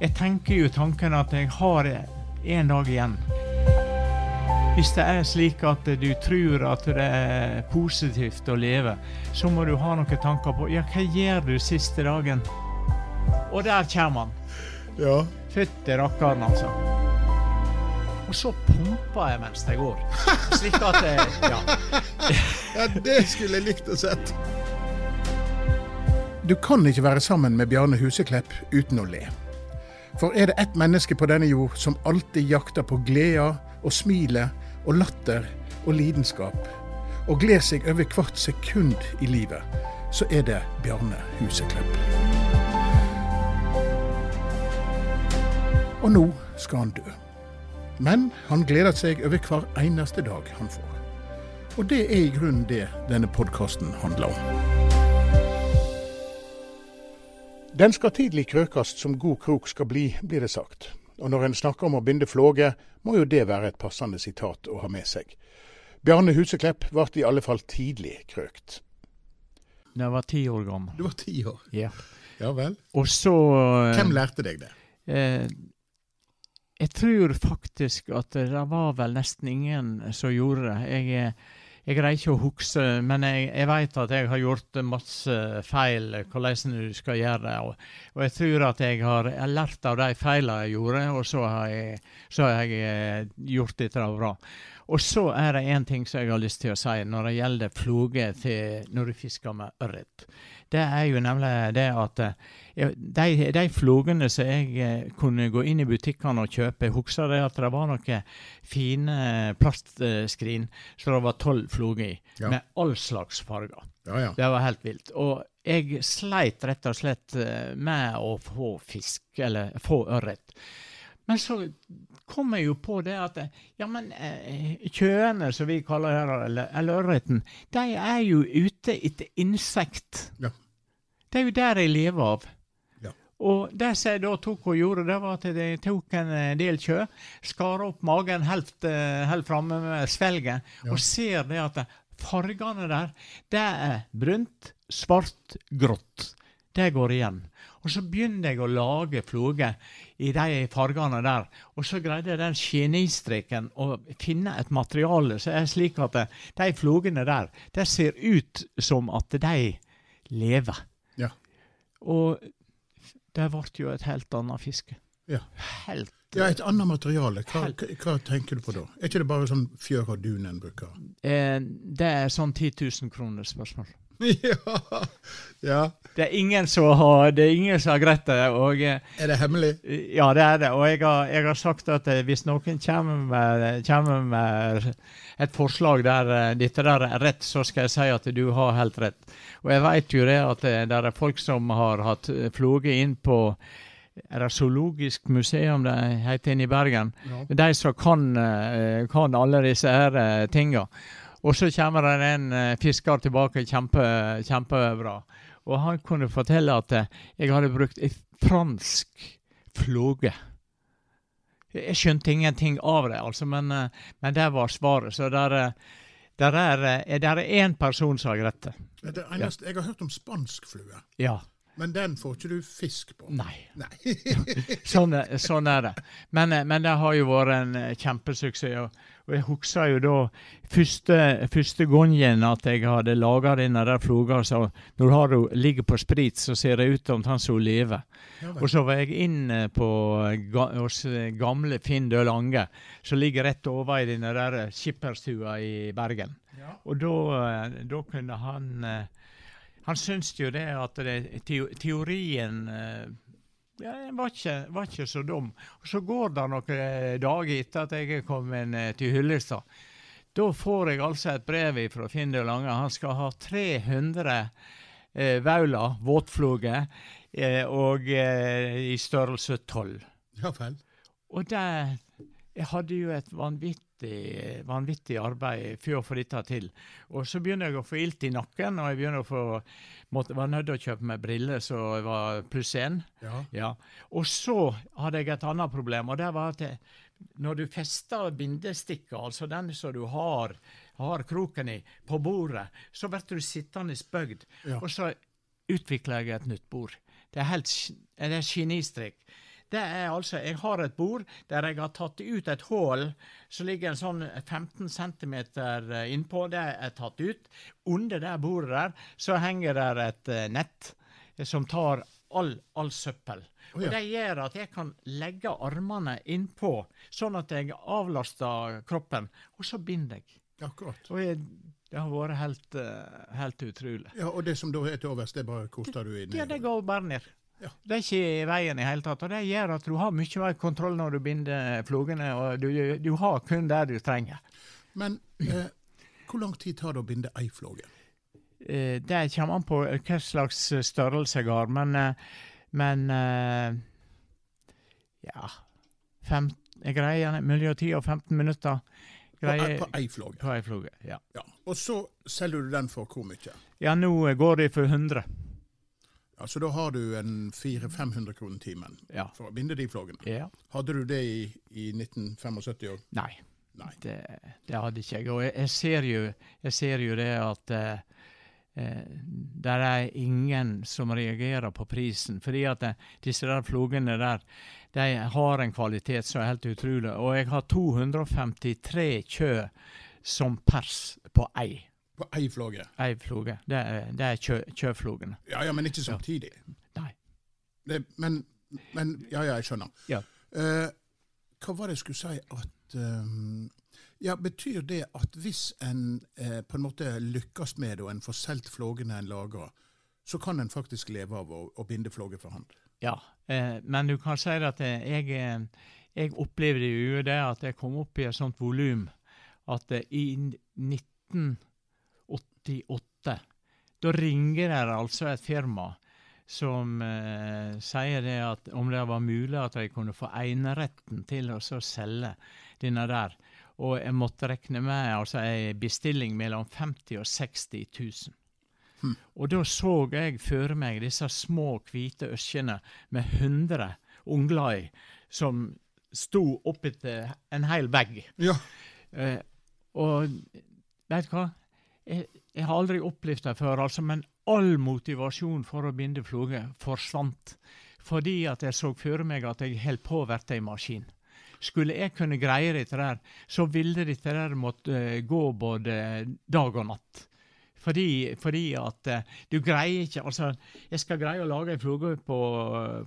Jeg tenker jo tanken at jeg har en dag igjen. Hvis det er slik at du tror at det er positivt å leve, så må du ha noen tanker på ja, hva gjør du siste dagen? Og der kommer han. Ja. Fytti rakkeren, altså. Og så pumper jeg mens det går. Slik at jeg, ja. ja, det skulle jeg likt å sett. Du kan ikke være sammen med Bjarne Huseklepp uten å le. For er det ett menneske på denne jord som alltid jakter på gleder og smilet og latter og lidenskap, og gleder seg over hvert sekund i livet, så er det Bjarne Huseklepp. Og nå skal han dø. Men han gleder seg over hver eneste dag han får. Og det er i grunnen det denne podkasten handler om. Den skal tidlig krøkast som god krok skal bli, blir det sagt. Og når en snakker om å binde flåge, må jo det være et passende sitat å ha med seg. Bjarne Huseklepp ble i alle fall tidlig krøkt. Da jeg var ti år gammel. Du var ti år? Ja. Ja vel. Og så Hvem lærte deg det? Eh, jeg tror faktisk at det var vel nesten ingen som gjorde det. Jeg, jeg greier ikke å huske, men jeg, jeg vet at jeg har gjort masse feil hvordan du skal gjøre det. Og, og jeg tror at jeg har, lært av de feilene jeg gjorde, og så har jeg, så har jeg eh, gjort dette bra. Og så er det én ting som jeg har lyst til å si når det gjelder floge når du fisker med ørret. Det er jo nemlig det at eh, de, de flogene som jeg eh, kunne gå inn i butikkene og kjøpe Jeg husker det at det var noen fine plastskrin som det var tolv floger i, Ja. med all slags farger. Ja ja. Det var helt vilt. Og jeg sleit rett og slett eh, med å få fisk, eller få ørret. Men så kom jeg jo på det at ja, men eh, kjøene, som vi kaller det, her, eller, eller ørreten, de er jo ute etter insekt. Ja. Det er jo der jeg lever av. Ja. Og det som jeg da tok og gjorde, det var at jeg tok en eh, del kjø, skar opp magen helt, eh, helt framme med svelget, Ja. og ser det at fargene der, det er brunt, svart, grått. Det går igjen. Og så begynner jeg å lage floger i de fargene der. Og så greide jeg den genistreken å finne et materiale som er slik at de flogene der, det ser ut som at de lever. Ja. Og det ble jo et helt annet fiske. Ja. Helt Ja, Et annet materiale, hva, hva tenker du på da? Er ikke det bare sånn fjør og dun en bruker? eh, Det er sånn 10 000 kroner spørsmål. ja. ja. Det er ingen som har, det er ingen som har greit det. og... eh, Er det hemmelig? Ja, det er det. Og jeg har, jeg har sagt at eh, hvis noen kommer med, kommer med et forslag der eh, dette der er rett, så skal jeg si at du har helt rett. Og jeg vet jo det at det er folk som har hatt floget inn på er det Zoologisk museum det heter inne i Bergen? Ja. De som kan, kan alle disse her tinga. Og så kommer det en eh, fisker tilbake kjempe, kjempebra. Og han kunne fortelle at eh, jeg hadde brukt ei fransk flåge. Jeg skjønte ingenting av det, altså, men, eh, men det var svaret. Så der, der er én person som har rett. det. Er Jeg har hørt om spansk flue, Ja. men den får ikke du fisk på. Nei. Nei. Sånn, sånn er det. Men, men det har jo vært en kjempesuksess. Og, jeg husker jo da første, første gangen at jeg hadde laga denne der floga. Så når hun ligger på sprit, så ser det ut omtrent som hun lever. Ja. Og så var jeg inne på ga, hos eh, gamle Finn Dø Lange, som ligger rett over i denne der eh, skipperstua i Bergen. Ja. Og da, eh, da kunne han eh, Han syntes jo det at det, teorien eh, ja, jeg var ikke, var ikke så dum. Og Så går det noen eh, dager etter at jeg er kommet eh, til Hyllestad. Da får jeg altså et brev fra Finn de Lange. Han skal ha 300 eh, vauler, våtfluger, eh, og eh, i størrelse 12. ja vel. Og det Jeg hadde jo et vanvittig, vanvittig arbeid for å få dette til. Og så begynner jeg å få ilt i nakken, og jeg begynner å få måtte, var nødt til å kjøpe meg briller så jeg var pluss én. Ja. Ja. Og så hadde jeg et annet problem, og det var at jeg, når du fester bindestikket, altså den som du har, har kroken i, på bordet, så blir du sittende spøgd. Ja. Og så utvikler jeg et nytt bord. Det er helt det er genistrek. Det er altså Jeg har et bord der jeg har tatt ut et hull som ligger en sånn 15 cm innpå. Det er tatt ut. Under det bordet der så henger det et eh, nett som tar all, all søppel. Oh, ja. Og Det gjør at jeg kan legge armene innpå, sånn at jeg avlaster kroppen. Og så binder jeg. Akkurat. Og jeg, det har vært helt, eh, helt utrolig. Ja, Og det som da er til overs, det bare koster du inn Ja, det går bare ned. Ja. Det er ikke i veien i hele tatt. Og det gjør at du har mye mer kontroll når du binder flogene, og du, du har kun det du trenger. Men eh, hvor lang tid tar det å binde ei floge? Eh, Det kommer an på hva slags størrelse jeg har, men, eh, men eh, Ja. Fem, jeg greier mellom 10 og 15 minutter. Greier på ei flåge. på ei fluge. Ja. Ja. Og så selger du den for hvor mye? ja, nå går det for 100. Ja, Så da har du en 400-500 kroner timen Ja. for å binde de flågene. ja. Hadde du det i, i 1975 òg? Nei. Nei. Det, det hadde ikke jeg. Og jeg, jeg, ser, jo, jeg ser jo det at eh, eh, der er ingen som reagerer på prisen. Fordi at det, disse der flogene der, de har en kvalitet som er helt utrolig. Og jeg har 253 kjø som pers på ei. Ei flåge? Ei flåge. Det er, det er kjø. Ja, ja, men ikke samtidig. Nei. Det, men, men, Ja, ja, jeg skjønner. Ja. Uh, hva var det jeg skulle si at um, ja, Betyr det at hvis en uh, på en måte lykkes med det, og en får solgt flågene en lager, så kan en faktisk leve av å, å binde flåger for hånd? Ja, uh, men du kan si at jeg, jeg opplevde jo det at jeg kom opp i et sånt volum at i 19 88. Da ringer det altså et firma som eh, sier det at om det var mulig at de kunne få eneretten til å selge denne der. Og jeg måtte regne med altså ei bestilling mellom 50 og 60 000. Hmm. Og da så jeg føre meg disse små, hvite ørskene med 100 ungler i, som sto oppetter en hel vegg. Ja. Eh, og veit du hva? Jeg, har aldri opplevd det før, altså, men all motivasjon for å binde fluge forsvant. Fordi at jeg så for meg at jeg holdt på å bli ei maskin. Skulle jeg kunne greie dette der, så ville dette der måtte uh, gå både dag og natt. Fordi, fordi at uh, du greier ikke Altså, jeg skal greie å lage ei fluge på,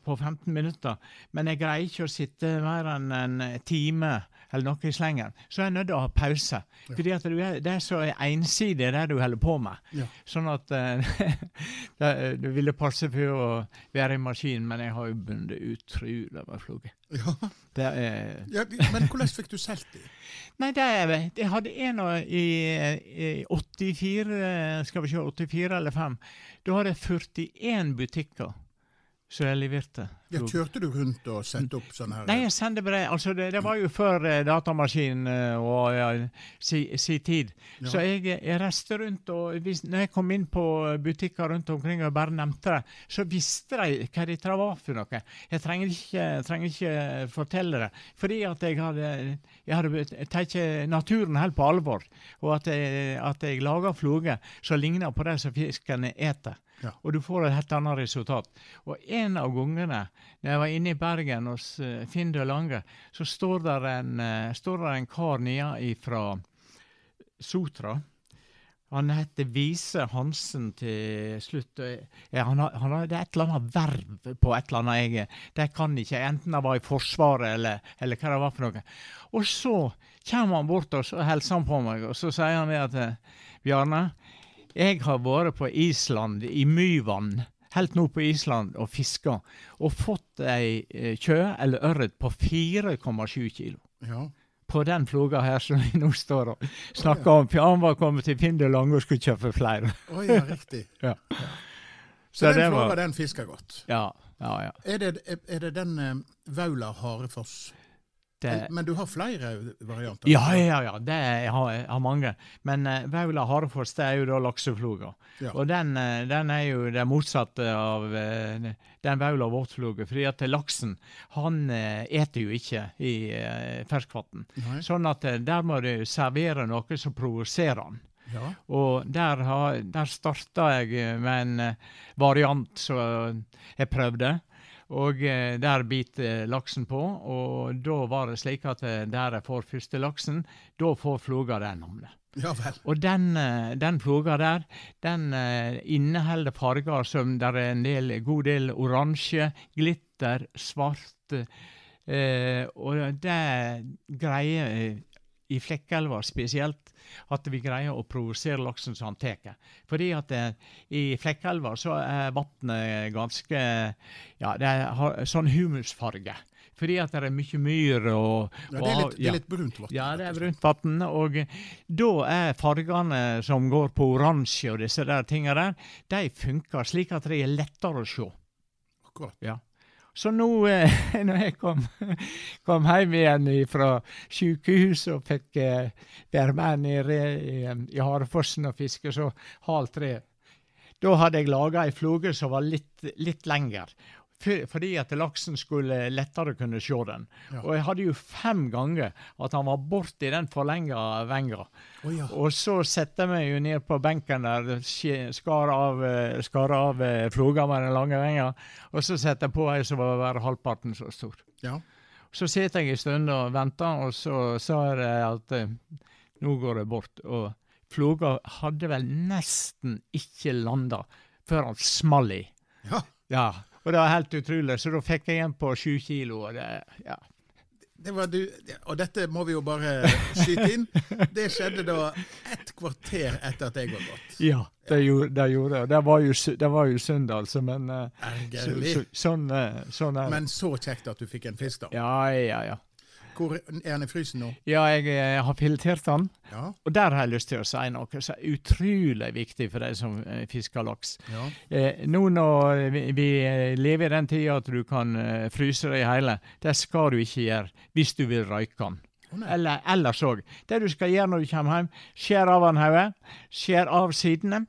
på 15 minutter, men jeg greier ikke å sitte mer enn en time eller noe i slengen. Så er jeg nødt til å ha pause. Ja. Fordi at du er, det er så ensidig det du holder på med. Ja. Sånn at eh, Du ville passe på å være i maskinen, men jeg har jo bundet utrolig med fluger. ja. Er ja men hvordan fikk du solgt dem? Nei, det er, jeg hadde en i, i 84, skal vi se, 84 eller 5. Da hadde jeg 41 butikker som jeg leverte. Ja, kjørte du rundt og sendte opp sånne her Nei, jeg sendte brev. Altså, det, det var jo før eh, datamaskin eh, og ja, si, si tid. Ja. Så jeg, jeg reiste rundt, og hvis, når jeg kom inn på butikker rundt omkring og bare nevnte det, så visste de hva dette var for noe. Jeg trenger ikke, trenger ikke fortelle det. Fordi at jeg hadde, jeg hadde tatt naturen helt på alvor, og at jeg, at jeg laga fluger som ligner på det som fiskene eter. Og du får et helt annet resultat. Og en av gangene når jeg var inne i Bergen hos uh, Finn de Lange, så står der en, eh, står der en kar nede fra Sotra. Han heter Vise Hansen til slutt. Ja, han har, det er et eller annet verv på et eller annet jeg Det kan ikke enten det var i Forsvaret eller, eller hva det var for noe. Og så kommer han bort og så hilser han på meg, og så sier han det at eh, Bjarne, jeg har vært på Island, i Myvann, helt nå på Island, og fiska, og fått ei eh, kjø, eller ørret, på 4,7 kilo. Ja. På den floga her som vi nå står og snakker om. For han var kommet til Finn Lange og skulle kjøpe flere. Oi, ja, riktig. Ja. Så, Så den floga, var- den fisker godt. Ja, ja, ja. Er det, er, det den eh, Vaula Harefoss? Det, Men du har flere varianter? ja, ja, ja. Det er, jeg, har, jeg har mange. Men uh, Vaula Harefoss det er jo da laksefluga. Ja. Og den, eh, den er jo det motsatte av uh, den Vaula våtfloga. Fordi at laksen han uh, eter jo ikke i uh, ferskvann. Sånn at uh, der må du servere noe som provoserer han. Ja. Og der, har- der starta jeg med en eh, variant som jeg prøvde. Og eh, der bit laksen på. Og da var det slik at eh, der jeg får første laksen, da får floga det navnet. ja vel. Og den, eh, den floga der, den eh, inneholder farger som der er en del, god del oransje, glitter, svart. Eh, og det greier eh, i Flekkelva spesielt at vi greier å provosere laksen som han tar. Fordi at eh, i Flekkelva så er vannet ganske Ja, det har sånn humusfarge. Fordi at det er mye myr og, Ja, det, er litt, det er litt brunt vann. ja, det er brunt vann. Og da er fargene som går på oransje og disse der tingene der, de funker slik at de er lettere å se. Akkurat. Så nå, eh, når jeg kom, kom hjem igjen fra sykehuset og fikk eh, være med nede i, i Harefossen og fiske så halv tre, da hadde jeg laga ei floge som var litt, litt lengre. For- Fordi at laksen skulle lettere kunne se den. Ja. Og jeg hadde jo fem ganger at han var borti den forlenga venga. Oh, ja. Og så satte jeg meg jo ned på benken der, skar av, eh, skar av eh, floga med den lange venga, og så satte jeg på ei som var bare halvparten så stor. ja. Så sitter jeg en stund og venter, og så sa jeg at eh, nå går det bort. Og floga hadde vel nesten ikke landa før han small i. Ja. Ja, og det var helt utrolig. Så da fikk jeg en på sju kilo. Og det, ja. Det var du, og dette må vi jo bare skyte inn. Det skjedde da et kvarter etter at jeg var gått. ja, det gjorde det. Gjorde. det. Var jo, det var jo synd, altså, men eh, så, så, sånn, eh, sånn. Men så kjekt at du fikk en fisk, da. Ja, ja, ja. Hvor er han i frysen nå? Ja, jeg jeg har filetert den. Ja. Og der har jeg lyst til å si noe som er utrolig viktig for de som eh, fisker laks. ja. Eh, nå når vi, vi eh, lever i den tida at du kan eh, fryse det hele, det skal du ikke gjøre hvis du vil røyke den. Oh. Eller ellers òg. Det du skal gjøre når du kommer hjem, skjær av den hodet, skjær av sidene.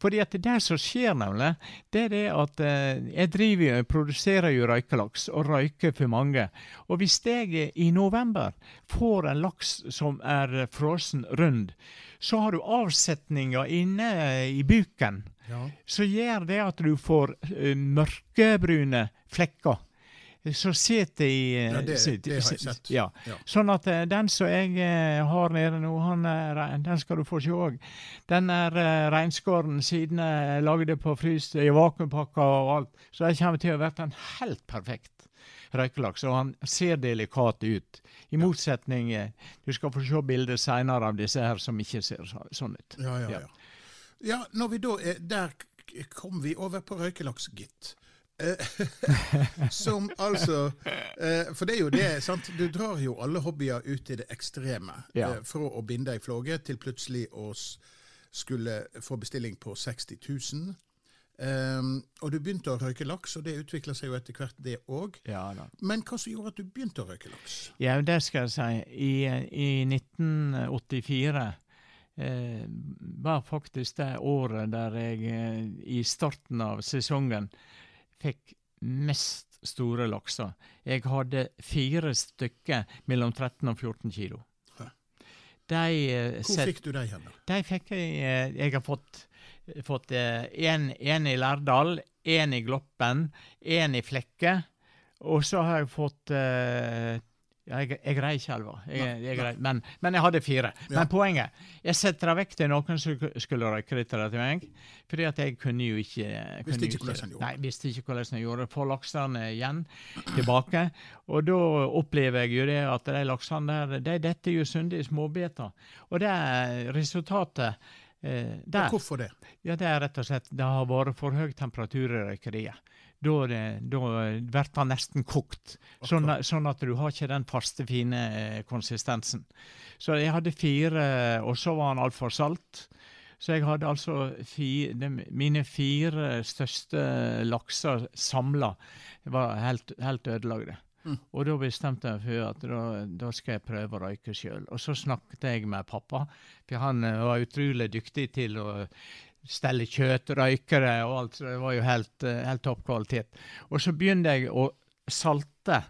Fordi at det som skjer, nemlig, det er det at eh, jeg driver produserer jo røykelaks, og røyker for mange. Og hvis jeg i november får en laks som er frossen rund, så har du avsetninger inne eh, i buken Ja. så gjør det at du får eh, mørkebrune flekker. Så sitter i eh, Ja, det- sit, det har jeg sett. Ja. Ja. Sånn at eh, den som jeg eh, har nede nå, han er, den skal du få se òg. Den er reinskåren, siden jeg lagde på frys, i vakuumpakka og alt. Så det kommer til å bli en helt perfekt røykelaks. Og han ser delikat ut. I motsetning Du skal få se bilder seinere av disse her som ikke ser så, sånn ut. Ja, ja, Ja. ja. Ja, når vi da er Der kom vi over på røykelaks, gitt. Eh, som altså eh, For det er jo det, sant. Du drar jo alle hobbyer ut i det ekstreme. Ja. Eh, fra å binde ei flåge til plutselig å skulle få bestilling på 60 000. Um, og du begynte å røyke laks, og det utvikla seg jo etter hvert, det òg. Ja. Men hva som gjorde at du begynte å røyke laks? Ja, det skal jeg si. I, i 1984 eh, var faktisk det året der jeg eh, i starten av sesongen fikk mest store lakser. Jeg hadde fire stykker mellom 13 og 14 kilo. De, eh, Hvor fikk du de hen, de fikk jeg eh, Jeg har fått fått én i Lærdal, én i Gloppen, én i Flekke. Og så har jeg fått eh, ja, Jeg, jeg greier ikke alvor, jeg, jeg greier, men, men jeg hadde fire. Ja. Men poenget Jeg setter det vekk til noen som skulle dette til meg. Fordi at jeg kunne jo ikke kunne Visste ikke hvordan han gjorde. Nei, visste ikke hvordan jeg gjorde det. Få laksene igjen tilbake. Og da opplever jeg jo det at de laksene der, de detter jo sunde i småbiter. Og det er resultatet eh, Men der. Hvorfor det? Ja, det er rett og slett det har vært for høy temperatur i røykeriet. Da, blir den nesten kokt, sånn, sånn at du har ikke den faste, fine eh, konsistensen. Så jeg hadde fire, og så var han altfor salt. Så jeg hadde altså fi, de, mine fire største lakser samla var helt, helt ødelagte. Mm. Og da bestemte jeg for at da, da skal jeg prøve å røyke sjøl. Og så snakket jeg med pappa, for han eh, var utrolig dyktig til å stelle kjøtt, røyke det og alt. Så det var jo helt, eh, helt topp kvalitet. Og så begynte jeg å salte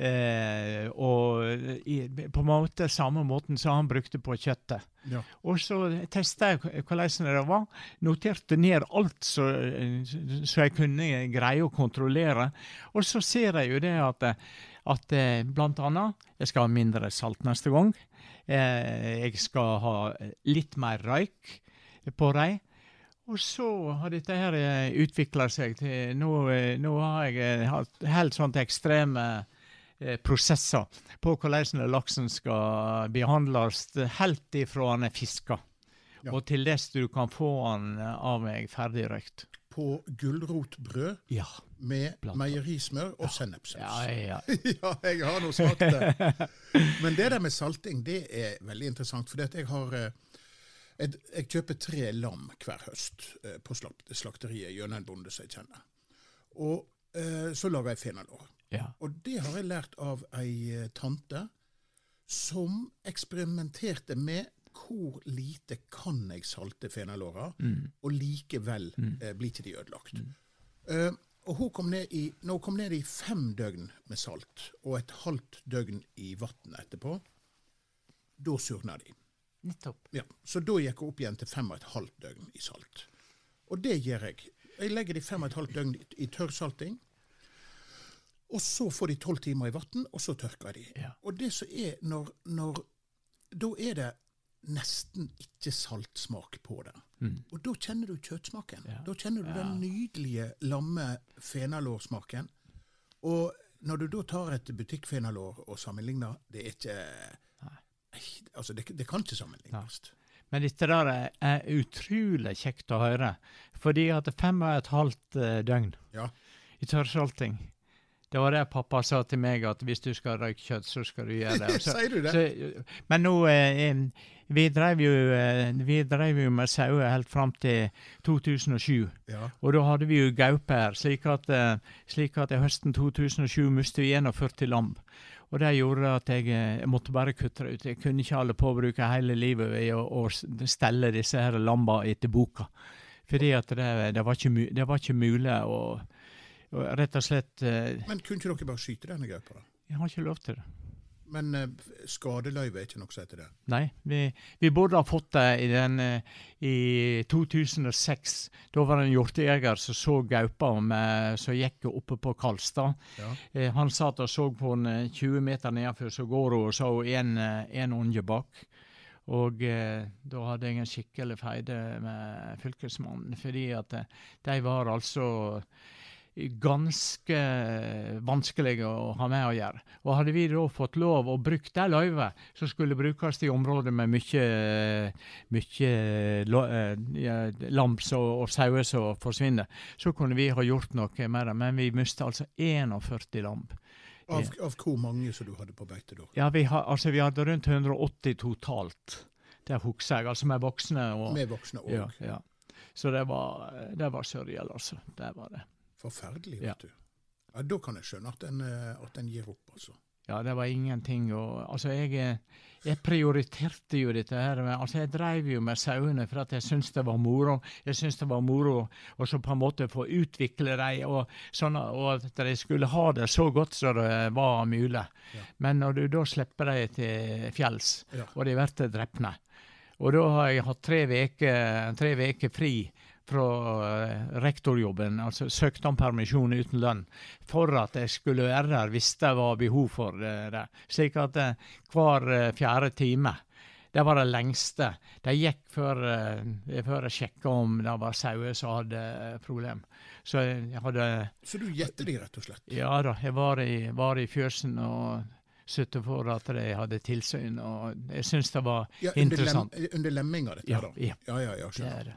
Eh, og i, på en måte samme måten som han brukte på kjøttet. Ja. Og så testa jeg hvordan det var. Noterte ned alt så, så jeg kunne greie å kontrollere. Og så ser jeg jo det at, at eh, blant annet jeg skal ha mindre salt neste gang. Eh, jeg skal ha litt mer røyk på dem. Og så har dette her utvikla seg til Nå, nå har jeg hatt helt sånt ekstreme prosesser på hvordan laksen skal behandles helt ifra han er fiska. Ja. Og til dess du kan få han av meg ferdig røykt. På gulrotbrød Ja. med Blant- meierismør og sennepssaus. Ja, ja. ja, jeg har nå smakt det. Men det der med salting, det er veldig interessant. For jeg har eh, jeg, jeg kjøper tre lam hver høst eh, på slakteriet gjennom en bonde som jeg kjenner. Og eh, så lager jeg fenalår. ja. Og det har jeg lært av ei eh, tante som eksperimenterte med hvor lite kan jeg salte fenalåra, og likevel eh, blir ikke de ødelagt. Eh, og hun kom ned i, hun kom ned i fem døgn med salt, og et halvt døgn i vann etterpå, da surna de. Nettopp. Ja, så da gikk hun opp igjen til fem og et halvt døgn i salt. Og det gjør jeg. Jeg legger de fem og et halvt døgn i- tørrsalting. Og så får de tolv timer i vann, og så tørker de. Ja. Og det som er når, når Da er det nesten ikke saltsmak på det. Og da kjenner du kjøttsmaken. Mm. Ja. Da kjenner du den nydelige lamme fenalårsmaken. Og når du da tar et butikkfenalår og sammenligner, det er ikke Altså, det, det kan ikke sammenlignes. Men dette der er, utrolig kjekt å høre. Fordi at fem og et halvt eh, døgn Ja. i tørrsalting Det var det pappa sa til meg, at hvis du skal røyke kjøtt, så skal du gjøre det. Så- Sier du det? Så, men nå eh, Vi drev jo, eh, vi drev jo med sauer helt fram til 2007. Ja. Og da hadde vi jo gaupe her, slik at, eh, slik at i høsten 2007 mistet vi 41 lam. Og det gjorde at jeg, eh, jeg måtte bare kutte det ut. Jeg kunne ikke holde på å bruke hele livet i å, å stelle disse her lamba etter boka. Fordi at det, det, var, ikke det var ikke mulig å, å rett og slett eh, Men kunne ikke dere bare skyte denne gaupa? da? Jeg har ikke lov til det. Men uh, skadeløyve er ikke noe som heter det. Nei, vi, vi burde ha fått det i, den, uh, i 2006. Da var det en hjortejeger som så gaupa uh, som gikk oppe på Kalstad. Ja. Eh, han satt og så på den eh, 20 meter nedenfor, så går hun og så en, en unge bak. Og eh, da hadde jeg en skikkelig feide med fylkesmannen, fordi at de var altså ganske vanskelige å ha med å gjøre. Og hadde vi da fått lov å bruke det løyvet som skulle brukes i områder med mye, mye eh, lams og, og sauer som forsvinner, så kunne vi ha gjort noe med det. Men vi mistet altså 41 lam. Av, av hvor mange som du hadde på beite da? Ja, vi, har, altså, vi hadde rundt 180 totalt. Det husker jeg, altså med voksne. Og, Med voksne òg. ja, ja. Så det var, det var surreal, altså. Det var det. Forferdelig, Ja. vet du. Ja, Da kan jeg skjønne at en, eh, at en gir opp, altså. Ja, det var ingenting å Altså, jeg, eh, jeg prioriterte jo dette her. Men, Altså, jeg dreiv jo med sauene for at jeg syntes det var moro. Jeg syntes det var moro å så på en måte få utvikle dem, og, sånn, og at de skulle ha det så godt som det var mulig. Ja. Men når du da slipper dem til fjells, Ja. og de blir drepne Og da har jeg hatt tre veker, tre veker fri fra eh, rektorjobben, altså søkte om permisjon uten lønn, for at jeg skulle være der hvis det var behov for det. Slik at eh, hver eh, fjerde time det var det lengste. De gikk før, før jeg sjekka om det var sauer som hadde problem. Så jeg hadde Så du gjetter de, rett og slett? Ja da, jeg var i, var i fjøsen og sørget for at de hadde tilsyn, og jeg syns det var Ja, under, Interessant. lem, under lemminga, dette Ja, da? ja. ja, ja, ja Det skjønner. er det.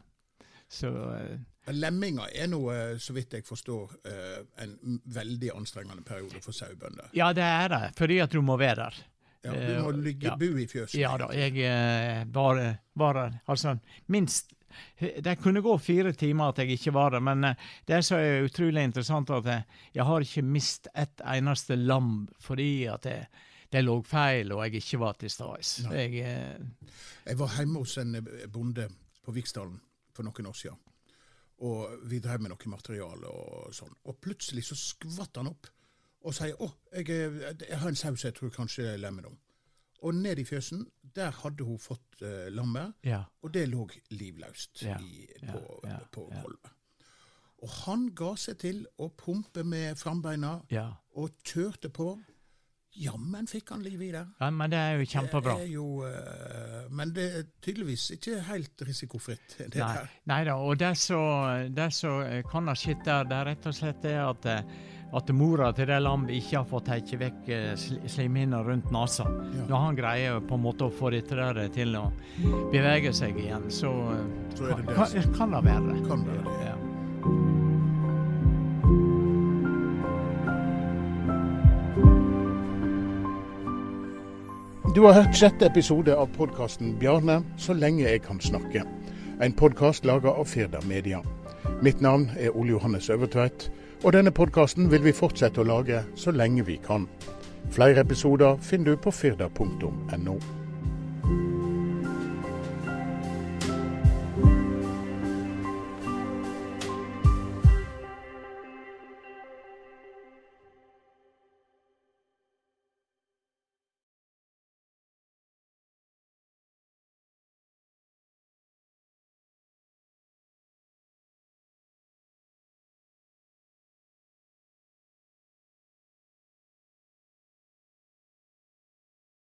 Så eh, Lemminga er noe, så vidt jeg forstår, eh, en veldig anstrengende periode for sauebønder. Ja, det er det, fordi at du må være der. Ja, du må Eh, ligge, ja. bo i fjøset? Ja da, jeg eh, var, var der altså minst Det kunne gå fire timer at jeg ikke var der, men eh, det som er utrolig interessant, at jeg, jeg har ikke mist et eneste lam fordi at det, det lå feil og jeg ikke var til stede. Jeg, eh, Jeg var hjemme hos en eh, bonde på Viksdalen for noen år siden. Og vi drev med noe materiale og sånn. Og plutselig så skvatt han opp og sier 'Å, jeg, er- jeg har en saus jeg tror kanskje er lemmer nå'. Og ned i fjøsen, der hadde hun fått uh, lammet, Ja. og det lå livløst Ja, i, på, ja, på gulvet. Og han ga seg til å pumpe med frambeina og kjørte på. Jammen fikk han liv i det. ja men det er jo kjempebra. Det er jo, uh, men det er tydeligvis ikke helt risikofritt. Det Nei, der. nei da, og det som kan ha skjedd der, det er rett og slett det at, eh, at mora til det lammet ikke har fått tatt vekk eh, slimhinna rundt nesa. Ja. Når han greier på en måte å få dette der til å bevege seg igjen, så, eh, Så det det kan, kan det være. Kan være. Ja. Du har hørt sjette episode av podkasten 'Bjarne så lenge jeg kan snakke'. En podkast laga av Firda Media. Mitt navn er Ole Johannes Øvertveit, og denne podkasten vil vi fortsette å lage så lenge vi kan. Flere episoder finner du på firda.no.